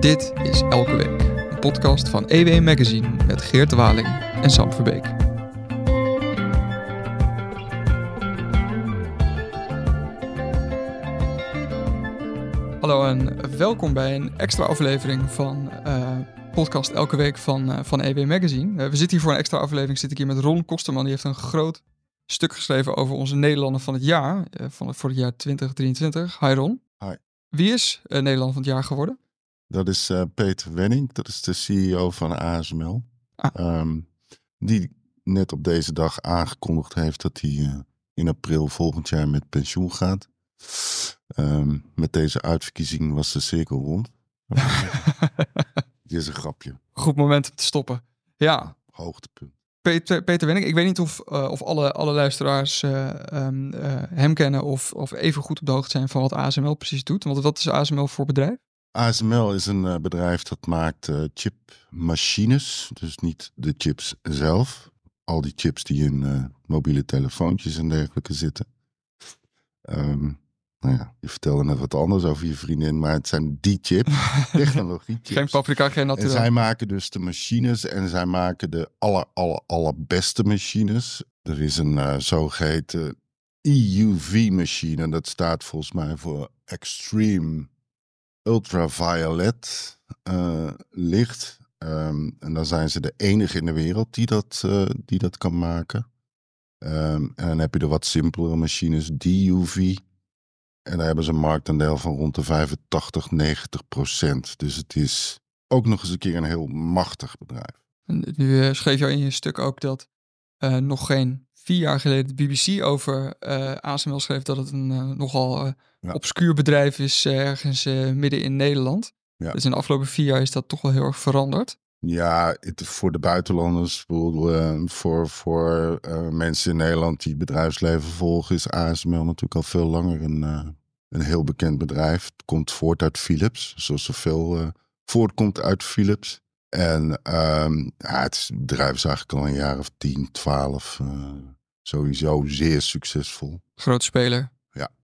Dit is Elke Week, een podcast van EW Magazine met Geert Waling en Sam Verbeek. Hallo en welkom bij een extra aflevering van uh, podcast Elke Week van, uh, van EW Magazine. Uh, we zitten hier voor een extra aflevering, zit ik hier met Ron Kosterman. Die heeft een groot stuk geschreven over onze Nederlander van het jaar, van, voor het jaar 2023. Hi Ron. Hi. Wie is Nederlander van het jaar geworden? Dat is uh, Peter Wenning, dat is de CEO van ASML. Ah. Um, die net op deze dag aangekondigd heeft dat hij uh, in april volgend jaar met pensioen gaat. Um, met deze uitverkiezing was de cirkel rond. Dit is een grapje. Goed moment om te stoppen. Ja. Hoogtepunt. Peter, Peter Wenning, ik weet niet of, uh, of alle, alle luisteraars um, hem kennen of, of even goed op de hoogte zijn van wat ASML precies doet. Want wat is ASML voor bedrijf? ASML is een uh, bedrijf dat maakt uh, chipmachines, dus niet de chips zelf. Al die chips die in uh, mobiele telefoontjes en dergelijke zitten. Um, nou ja, je vertelde net wat anders over je vriendin, maar het zijn die chips, technologie chips. Geen paprika, geen natuurlijk. En zij maken dus de machines en zij maken de aller, aller, allerbeste machines. Er is een zogeheten EUV-machine, dat staat volgens mij voor Extreme ultraviolet uh, licht. Um, en dan zijn ze de enige in de wereld die dat, uh, die dat kan maken. Um, en dan heb je de wat simpelere machines, DUV. En daar hebben ze een marktaandeel van rond de 85, 90 procent. Dus het is ook nog eens een keer een heel machtig bedrijf. En nu schreef je in je stuk ook dat nog geen vier jaar geleden de BBC over ASML schreef dat het een nogal ja. obscuur bedrijf is eh, ergens midden in Nederland. Ja. Dus in de afgelopen vier jaar is dat toch wel heel erg veranderd. Ja, het, voor de buitenlanders, voor, voor mensen in Nederland die het bedrijfsleven volgen, is ASML natuurlijk al veel langer een, een heel bekend bedrijf. Het komt voort uit Philips, zoals zoveel voortkomt uit Philips. En um, ja, het bedrijf is eigenlijk al een jaar of 10, 12 sowieso zeer succesvol. Groot speler.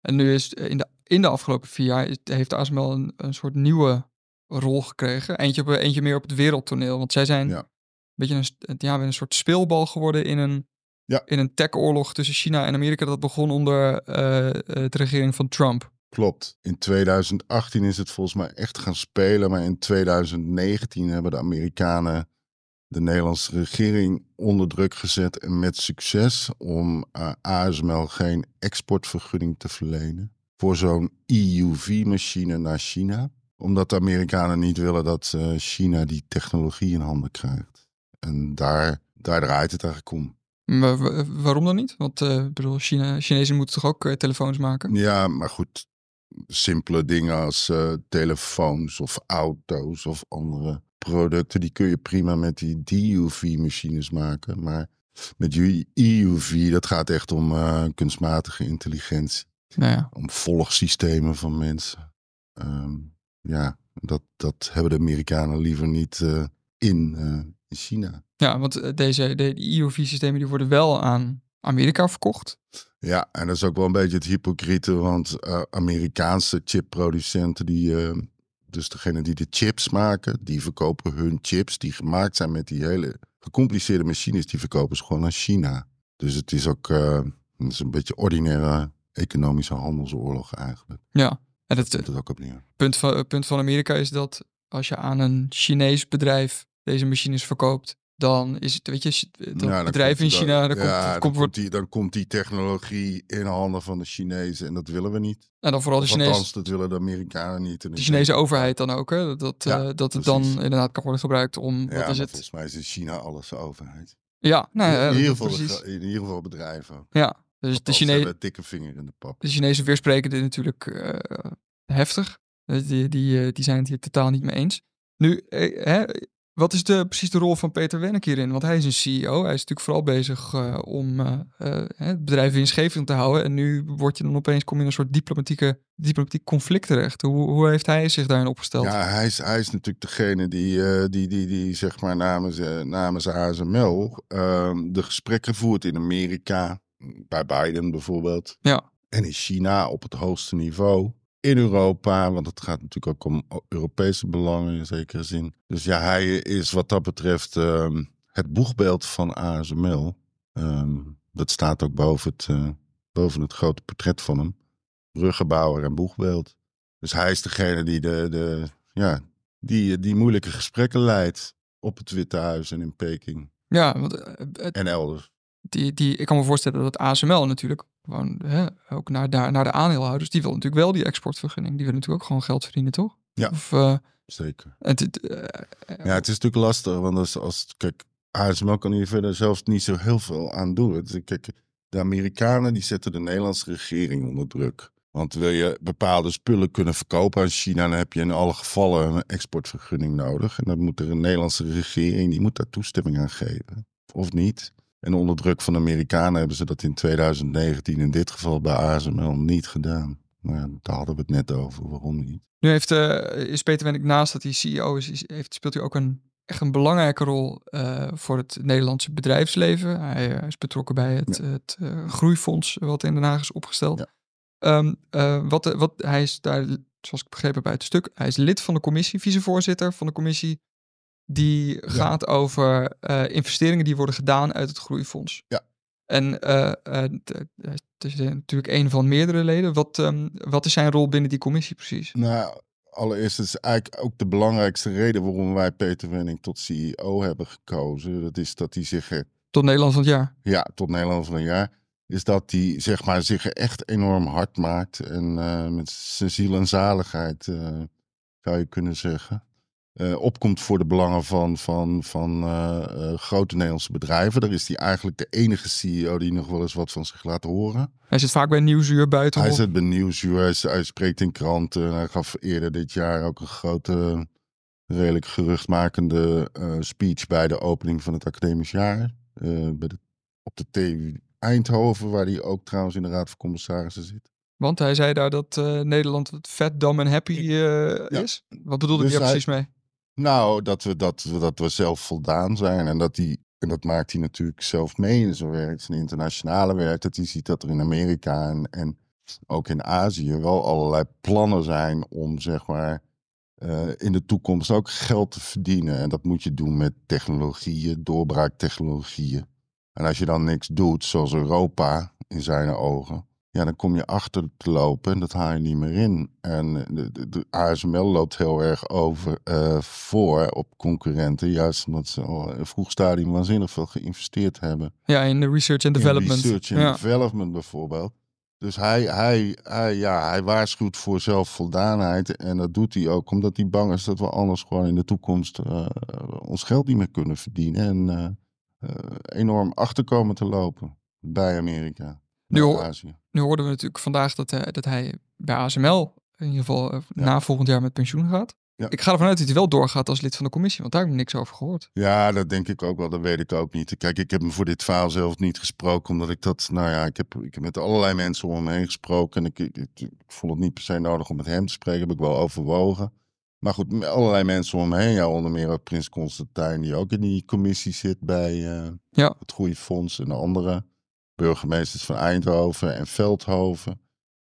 En nu is in de, in de afgelopen vier jaar heeft ASML een, een soort nieuwe rol gekregen. Eentje, op, eentje meer op het wereldtoneel. Want zij zijn ja. een beetje een, ja, een soort speelbal geworden in een, ja. in een tech-oorlog tussen China en Amerika. Dat begon onder uh, de regering van Trump. Klopt. In 2018 is het volgens mij echt gaan spelen. Maar in 2019 hebben de Amerikanen de Nederlandse regering onder druk gezet en met succes om uh, ASML geen exportvergunning te verlenen voor zo'n EUV-machine naar China. Omdat de Amerikanen niet willen dat uh, China die technologie in handen krijgt. En daar, daar draait het eigenlijk om. Maar waarom dan niet? Want uh, bedoel, China, Chinezen moeten toch ook telefoons maken? Ja, maar goed. Simpele dingen als telefoons of auto's of andere producten, die kun je prima met die DUV-machines maken. Maar met EUV, dat gaat echt om uh, kunstmatige intelligentie. Nou ja. Om volgsystemen van mensen. Um, ja, dat, dat hebben de Amerikanen liever niet uh, in, uh, in China. Ja, want deze de EUV-systemen die worden wel aan Amerika verkocht. Ja, en dat is ook wel een beetje het hypocriete, want Amerikaanse chipproducenten die dus degene die de chips maken, die verkopen hun chips die gemaakt zijn met die hele gecompliceerde machines, die verkopen ze gewoon naar China. Dus het is ook uh, het is een beetje ordinaire economische handelsoorlog eigenlijk. Ja, en het, het ook op neer. Punt van, punt van Amerika is dat als je aan een Chinees bedrijf deze machines verkoopt, dan is het, weet je, dat ja, bedrijf in China, dan, ja, komt, dan, komt die, dan komt die technologie in handen van de Chinezen en dat willen we niet. En dan vooral de Chinezen. dat willen de Amerikanen niet. de Chinese overheid dan ook, hè? Dat, ja, uh, dat het dan inderdaad kan worden gebruikt om, ja, wat is het? volgens mij is in China alles de overheid. Ja, nou ja, in, ieder geval de, in ieder geval bedrijven. Ja, dus de Chinezen... dikke vinger in de pap. De Chinezen weerspreken dit natuurlijk uh, heftig. Die, die, die zijn het hier totaal niet mee eens. Nu, hè, wat is de, precies de rol van Peter Wennek hierin? Want hij is een CEO. Hij is natuurlijk vooral bezig uh, om uh, uh, het bedrijf winstgevend te houden. En nu word je dan opeens kom je in een soort diplomatieke, diplomatiek conflict terecht. Hoe, hoe heeft hij zich daarin opgesteld? Ja, hij is, hij is natuurlijk degene die, die, die, die zeg maar namens, namens ASML ehm, de gesprekken voert in Amerika. Bij Biden bijvoorbeeld. Ja. En in China op het hoogste niveau. In Europa, want het gaat natuurlijk ook om Europese belangen in zekere zin. Dus ja, hij is wat dat betreft ehm, het boegbeeld van ASML. Ehm, dat staat ook boven het, eh, boven het grote portret van hem. Bruggenbouwer en boegbeeld. Dus hij is degene die, de, de, ja, die, die moeilijke gesprekken leidt op het Witte Huis en in Peking. Ja, want, eh, het- En elders. die, die, ik kan me voorstellen dat ASML natuurlijk gewoon hè, ook naar, daar, naar de aandeelhouders, die wil natuurlijk wel die exportvergunning. Die willen natuurlijk ook gewoon geld verdienen, toch? Ja. Of, eh, Zeker. het, eh, Ja, het is natuurlijk lastig, want als, als kijk, ASML kan hier verder zelfs niet zo heel veel aan doen. Het, kijk, de Amerikanen die zetten de Nederlandse regering onder druk. Want wil je bepaalde spullen kunnen verkopen aan China, dan heb je in alle gevallen een exportvergunning nodig. En dan moet er een Nederlandse regering, die moet daar toestemming aan geven. Of niet. En onder druk van de Amerikanen hebben ze dat in 2019 in dit geval bij ASML niet gedaan. Nou ja, daar hadden we het net over, waarom niet. Nu heeft, eh, is Peter Wennick naast dat hij CEO is, heeft, speelt hij ook een, echt een belangrijke rol eh, voor het Nederlandse bedrijfsleven. Hij eh, is betrokken bij het, het groeifonds wat in Den Haag is opgesteld. Ja. Ehm, eh, wat, wat, hij is daar, zoals ik begrepen heb bij het stuk, hij is lid van de commissie, vicevoorzitter van de commissie, die gaat over eh, investeringen die worden gedaan uit het groeifonds. Ja. En eh, eh, het is natuurlijk een van meerdere leden. Wat, ehm, wat is zijn rol binnen die commissie precies? Nou, allereerst het is eigenlijk ook de belangrijkste reden waarom wij Peter Wenning tot CEO hebben gekozen. Dat is dat hij zich, Tot Nederland van het jaar. ja, tot Nederland van een jaar, is dat hij zeg maar, zich echt enorm hard maakt. En eh, met zijn ziel en zaligheid, eh, zou je kunnen zeggen. Eh, opkomt voor de belangen van, van, van eh, eh, grote Nederlandse bedrijven. Daar is hij eigenlijk de enige CEO die nog wel eens wat van zich laat horen. Hij zit vaak bij Nieuwsuur buiten. Hij zit bij Nieuwsuur, hij, hij spreekt in kranten. Hij gaf eerder dit jaar ook een grote, redelijk geruchtmakende speech bij de opening van het academisch jaar. bij de, op de TU Eindhoven, waar hij ook trouwens in de Raad van Commissarissen zit. Want hij zei daar dat Nederland het vet, dom en happy is. Wat bedoelde Dus hij daar precies mee? Nou, dat we, dat, dat we zelf voldaan zijn en dat hij. En dat maakt hij natuurlijk zelf mee in zijn werk, zijn internationale werk. Dat hij ziet dat er in Amerika en, en ook in Azië wel allerlei plannen zijn om zeg maar eh, in de toekomst ook geld te verdienen. En dat moet je doen met technologieën, doorbraaktechnologieën. En als je dan niks doet, zoals Europa in zijn ogen, ja, dan kom je achter te lopen en dat haal je niet meer in. En de, de, de ASML loopt heel erg over eh, voor op concurrenten, juist omdat ze al in een vroeg stadium waanzinnig veel geïnvesteerd hebben. Ja, in de research and In development. research and ja. development bijvoorbeeld. Dus hij, hij, hij, ja, hij waarschuwt voor zelfvoldaanheid. En dat doet hij ook omdat hij bang is dat we anders gewoon in de toekomst eh, ons geld niet meer kunnen verdienen. En eh, eh, enorm achterkomen te lopen bij Amerika. Nu. Nu hoorden we natuurlijk vandaag dat, hij- dat hij bij ASML in ieder geval eh, Ja. na volgend jaar met pensioen gaat. Ja. Ik ga ervan uit dat hij wel doorgaat als lid van de commissie, want daar heb ik niks over gehoord. Ja, dat denk ik ook wel. Dat weet ik ook niet. Kijk, ik heb hem voor dit verhaal zelf niet gesproken. Omdat ik dat, nou ja, ik heb, ik heb met allerlei mensen om me heen gesproken. En ik, ik, ik, ik vond het niet per se nodig om met hem te spreken. Heb ik wel overwogen. Maar goed, met allerlei mensen om me heen. Ja, onder meer ook Prins Constantijn, die ook in die commissie zit bij eh, Ja. het Groeifonds. En de andere burgemeesters van Eindhoven en Veldhoven.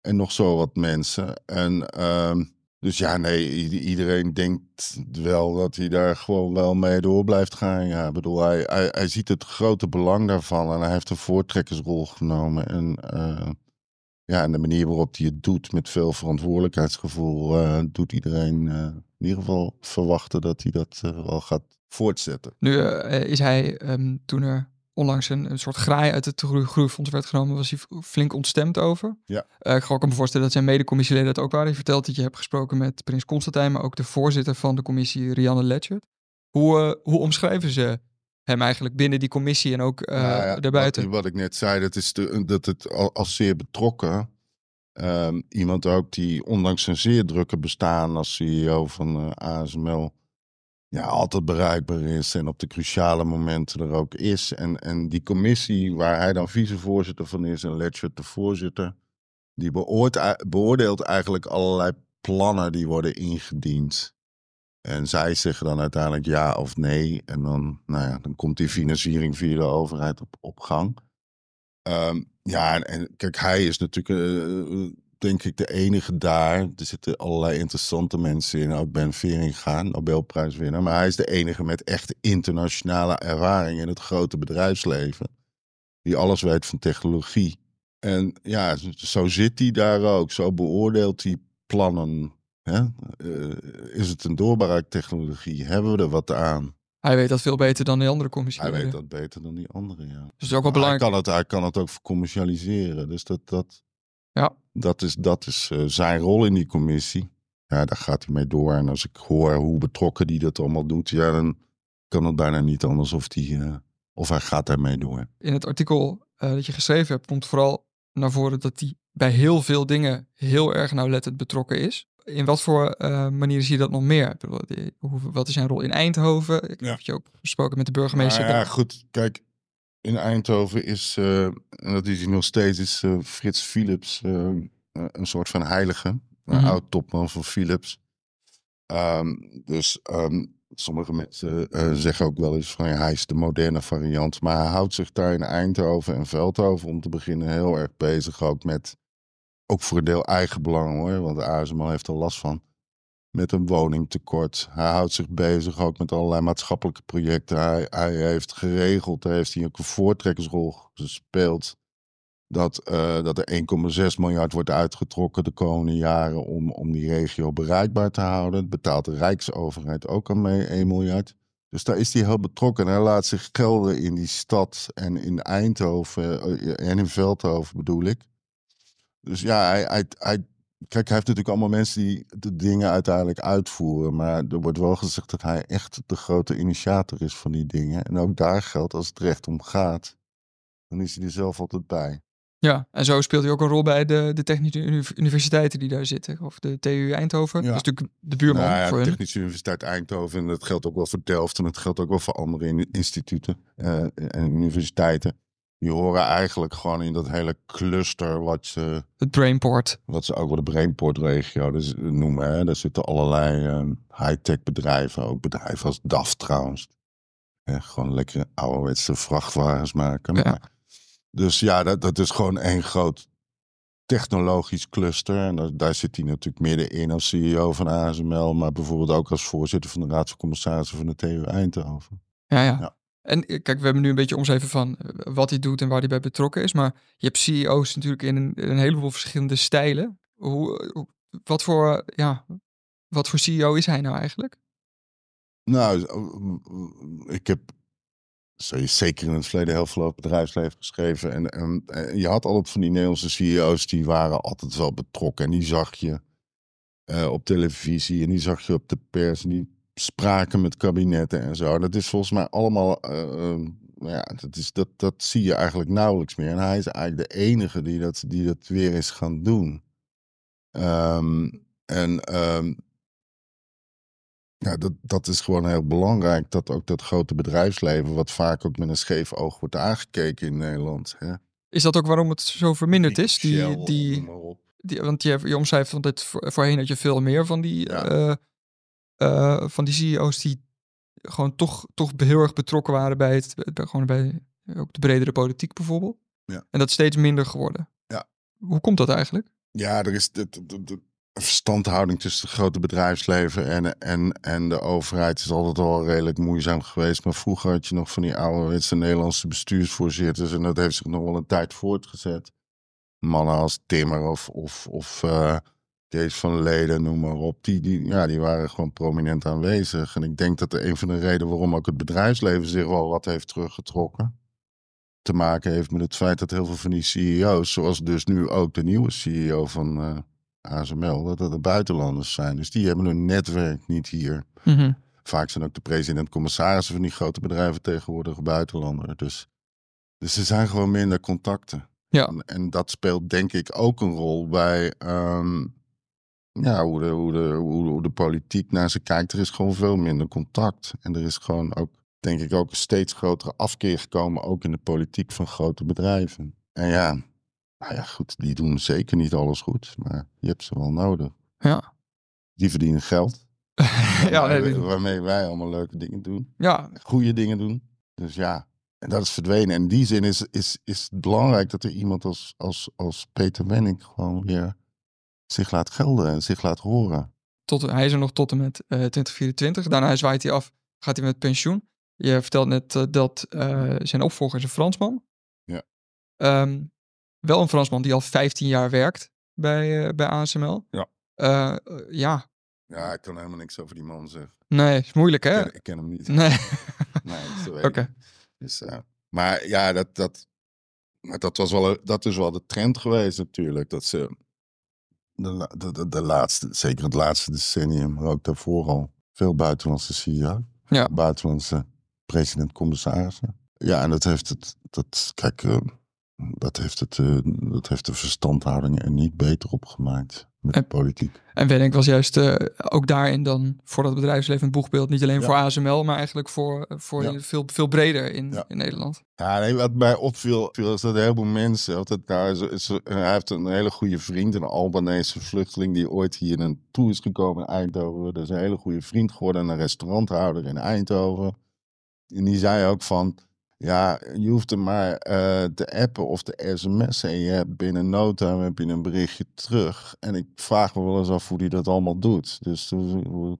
En nog zo wat mensen. En ehm, dus ja, nee, iedereen denkt wel dat hij daar gewoon wel mee door blijft gaan. Ja, bedoel, hij, hij, hij ziet het grote belang daarvan en hij heeft een voortrekkersrol genomen. En eh, ja, en de manier waarop hij het doet met veel verantwoordelijkheidsgevoel, eh, doet iedereen eh, in ieder geval verwachten dat hij dat wel gaat voortzetten. Nu is hij, ehm, toen er onlangs een, een soort graai uit het groei- groeifonds werd genomen, was hij flink ontstemd over. Ja. Eh, ik ga ook me voorstellen dat zijn medecommissieleden dat ook waren. Je vertelt dat je hebt gesproken met Prins Constantijn, maar ook de voorzitter van de commissie, Rianne Letchert. Hoe, eh, hoe omschrijven ze hem eigenlijk binnen die commissie en ook eh Nou ja, daarbuiten? Wat, wat ik net zei, dat, is de, dat het al, als zeer betrokken. ehm, iemand ook die ondanks zijn zeer drukke bestaan als CEO van ASML. Ja, altijd bereikbaar is en op de cruciale momenten er ook is. En, en die commissie waar hij dan vicevoorzitter van is en Letchert de voorzitter. Die beoordeelt, eigenlijk allerlei plannen die worden ingediend. En zij zeggen dan uiteindelijk ja of nee. En dan, nou ja, dan komt die financiering via de overheid op, op gang. Ehm, ja, en, kijk, hij is natuurlijk eh, denk ik de enige daar. Er zitten allerlei interessante mensen in. Ook Ben Veringa, Nobelprijswinnaar. Maar hij is de enige met echt internationale ervaring in het grote bedrijfsleven. Die alles weet van technologie. En ja, zo zit hij daar ook. Zo beoordeelt hij plannen. Hè? Uh, is het een doorbraaktechnologie? Hebben we er wat aan? Hij weet dat veel beter dan die andere commissie. Hij weet dat beter dan die andere, ja. Dus dat is ook wel belangrijk. Hij kan het, hij kan het ook commercialiseren. Dus dat, dat, ja. dat is, dat is uh, zijn rol in die commissie. Ja, daar gaat hij mee door. En als ik hoor hoe betrokken die dat allemaal doet, ja, dan kan het bijna niet anders of, die, uh, of hij gaat daarmee door. In het artikel uh, dat je geschreven hebt, komt vooral naar voren dat hij bij heel veel dingen heel erg nauwlettend betrokken is. In wat voor uh, manieren zie je dat nog meer? Wat is zijn rol in Eindhoven? Ik ja. heb je ook gesproken met de burgemeester. Nou ja, goed. Kijk, in Eindhoven is, uh, en dat is hij nog steeds, is uh, Frits Philips een soort van heilige. Mm -hmm. Een oud topman van Philips. Um, dus um, sommige mensen zeggen ook wel eens van ja, hij is de moderne variant. Maar hij houdt zich daar in Eindhoven en Veldhoven om te beginnen heel erg bezig ook met ook voor een deel eigen belang hoor, want de ASML heeft er last van. Met een woningtekort. Hij houdt zich bezig ook met allerlei maatschappelijke projecten. Hij, hij heeft geregeld, daar heeft hij ook een voortrekkersrol gespeeld. Dat, uh, dat er 1,6 miljard wordt uitgetrokken de komende jaren om, om die regio bereikbaar te houden. Dat betaalt de Rijksoverheid ook aan mee, 1 miljard. Dus daar is hij heel betrokken. Hij laat zich gelden in die stad en in Eindhoven en in Veldhoven bedoel ik. Dus ja, hij, hij, hij, kijk, hij heeft natuurlijk allemaal mensen die de dingen uiteindelijk uitvoeren. Maar er wordt wel gezegd dat hij echt de grote initiator is van die dingen. En ook daar geldt, als het recht om gaat, dan is hij er zelf altijd bij. Ja, en zo speelt hij ook een rol bij de, de technische universiteiten die daar zitten. Of de TU Eindhoven. Ja. Dat is natuurlijk de buurman nou ja, voor de Technische Universiteit Eindhoven. En dat geldt ook wel voor Delft. En dat geldt ook wel voor andere instituten uh, en universiteiten. Die horen eigenlijk gewoon in dat hele cluster wat ze... Het Brainport. Wat ze ook wel de Brainport-regio dus noemen. Hè. Daar zitten allerlei um, high-tech bedrijven. Ook bedrijven als DAF trouwens. Ja, gewoon lekkere ouderwetse vrachtwagens maken. Ja. Maar, dus ja, dat, dat is gewoon één groot technologisch cluster. En daar, daar zit hij natuurlijk middenin als CEO van ASML. Maar bijvoorbeeld ook als voorzitter van de Raad van Commissarissen van de TU Eindhoven. Ja, ja. ja. En kijk, we hebben nu een beetje omschreven van wat hij doet en waar hij bij betrokken is. Maar je hebt CEO's natuurlijk in een, een heleboel verschillende stijlen. Hoe, wat, voor, ja, wat voor CEO is hij nou eigenlijk? Nou, ik heb zeker in het verleden heel veel bedrijfsleven geschreven. En, en, je had altijd van die Nederlandse CEO's die waren altijd wel betrokken. En die zag je op televisie en die zag je op de pers. Die spraken met kabinetten en zo. Dat is volgens mij allemaal. Uh, ja, dat, is, dat, dat zie je eigenlijk nauwelijks meer. En hij is eigenlijk de enige die dat, die dat weer is gaan doen. Um, en um, ja, dat, dat is gewoon heel belangrijk. Dat ook dat grote bedrijfsleven, wat vaak ook met een scheef oog wordt aangekeken in Nederland. Hè. Is dat ook waarom het zo verminderd is? Die, die, die, want je, je omschrijft van dit voorheen dat je veel meer van die. Ja. Uh, uh, van die CEO's die gewoon toch, toch heel erg betrokken waren bij, het, bij, gewoon bij ook de bredere politiek bijvoorbeeld. Ja. En dat is steeds minder geworden. Ja. Hoe komt dat eigenlijk? Ja, er is de, de, de verstandhouding tussen het grote bedrijfsleven en, en, en de overheid is altijd al redelijk moeizaam geweest. Maar vroeger had je nog van die ouderwetse Nederlandse bestuursvoorzitters en dat heeft zich nog wel een tijd voortgezet. Mannen als Timmer of, of, of uh, Kees van Leden, noem maar op. Die, die, ja, die waren gewoon prominent aanwezig. En ik denk dat er een van de redenen waarom ook het bedrijfsleven zich wel wat heeft teruggetrokken. Te maken heeft met het feit dat heel veel van die CEO's, zoals dus nu ook de nieuwe CEO van uh, ASML, dat dat de buitenlanders zijn. Dus die hebben hun netwerk niet hier. Mm -hmm. Vaak zijn ook de president-commissarissen van die grote bedrijven tegenwoordig buitenlander. Dus, dus er zijn gewoon minder contacten. Ja. En, en dat speelt denk ik ook een rol bij um, ja, hoe, de, hoe, de, hoe, de politiek naar ze kijkt. Er is gewoon veel minder contact. En er is gewoon ook, denk ik, ook een steeds grotere afkeer gekomen, ook in de politiek van grote bedrijven. En ja, nou ja, goed, die doen zeker niet alles goed, maar je hebt ze wel nodig. Ja. Die verdienen geld. ja, waarmee wij allemaal leuke dingen doen. Ja. Goede dingen doen. Dus ja, en dat is verdwenen. En in die zin is, is, is het belangrijk dat er iemand als, als, als Peter Wenning gewoon weer zich laat gelden en zich laat horen. Tot, hij is er nog tot en met eh 2024. Daarna zwaait hij af, gaat hij met pensioen. Je vertelt net eh, dat eh, zijn opvolger is een Fransman. Ja. Ehm, wel een Fransman die al 15 jaar werkt bij, eh, bij ASML. Ja. Eh, eh, ja, Ja, ik kan helemaal niks over die man zeggen. nee, is moeilijk Ik hè? ken, ik ken hem niet. Nee, Nee, oké. Dus, eh, maar ja, dat, dat, maar dat, was wel, dat is wel de trend geweest natuurlijk. Dat ze de, de, de laatste, zeker het laatste decennium, maar ook daarvoor al, veel buitenlandse CEO. Ja. Buitenlandse president-commissarissen. Ja, en dat heeft het, dat, kijk, eh, dat heeft, het, eh, dat heeft de verstandhouding er niet beter op gemaakt met de En- politiek. En Wenning was juist eh, ook daarin dan voor dat bedrijfsleven een boegbeeld. Niet alleen Ja. voor ASML, maar eigenlijk voor, voor Ja. veel, veel breder in, Ja. in Nederland. Ja, nee, wat mij opviel viel is dat een heleboel mensen. Want het, nou, is, is, hij heeft een hele goede vriend, een Albanese vluchteling. die ooit hier naartoe is gekomen in Eindhoven. Dat is een hele goede vriend geworden, een restauranthouder in Eindhoven. En die zei ook van. Ja, je hoeft hem maar eh, te appen of te sms'en. En je hebt binnen no time heb je een berichtje terug. En ik vraag me wel eens af hoe hij dat allemaal doet. Dus hoe-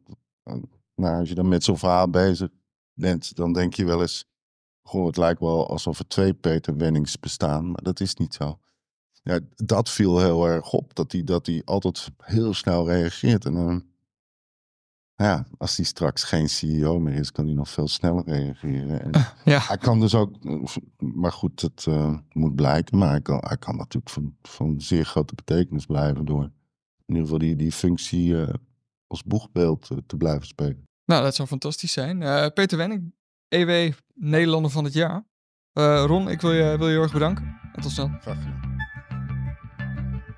nou, als je dan met zo'n verhaal bezig bent, dan denk je wel eens. Goh, het lijkt wel alsof er twee Peter Wennings bestaan, maar dat is niet zo. Ja, dat viel heel erg op, dat hij dat hij altijd heel snel reageert. En dan, ja, als hij straks geen CEO meer is, kan hij nog veel sneller reageren. En Ja, hij kan dus ook, maar goed, het eh, moet blijken, maar hij kan, hij kan natuurlijk van, van zeer grote betekenis blijven door in ieder geval die, die functie eh, als boegbeeld eh, te blijven spelen. nou dat zou fantastisch zijn. Eh, Peter Wenning, EW Nederlander van het jaar. Eh, Ron, ik wil je, wil je heel erg bedanken. En tot snel. Graag gedaan.